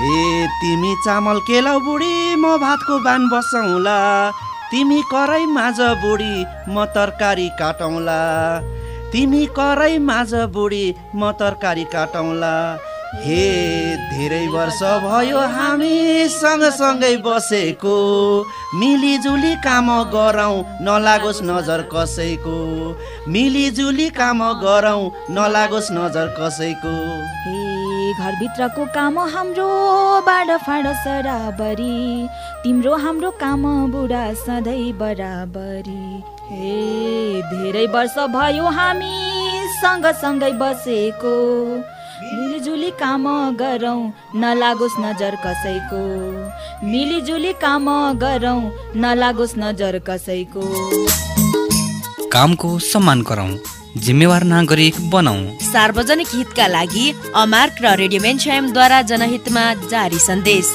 ए तिमी चामल केलाउ बुढी म भातको बान बसौँला तिमी कराई माझ बुढी म तरकारी काटौँला। तिमी कराई माझ बुढी म तरकारी काटौँला। हे धेरै वर्ष भयो हामी सँगसँगै बसेको। मिलिजुली काम गरौँ नलागोस् नजर कसैको। मिलिजुली काम गरौँ नलागोस् नजर कसैको। घरभित्रको काम हाम्रो बाँड सराबरी। तिम्रो हाम्रो काम बुढा सधैँ बराबरी। हे धेरै वर्ष भयो हामी सँगसँगै बसेको। मिलिजुली काम गरौँ नलागोस् नजर कसैको। मिलिजुली काम गरौँ नलागोस् नजर कसैको। कामको सम्मान गरौँ। जिम्मेवार नागरिक बनाऊ सार्वजनिक हितका लागि अमार्क र रेडियो मेन्च्यामद्वारा जनहितमा जारी सन्देश।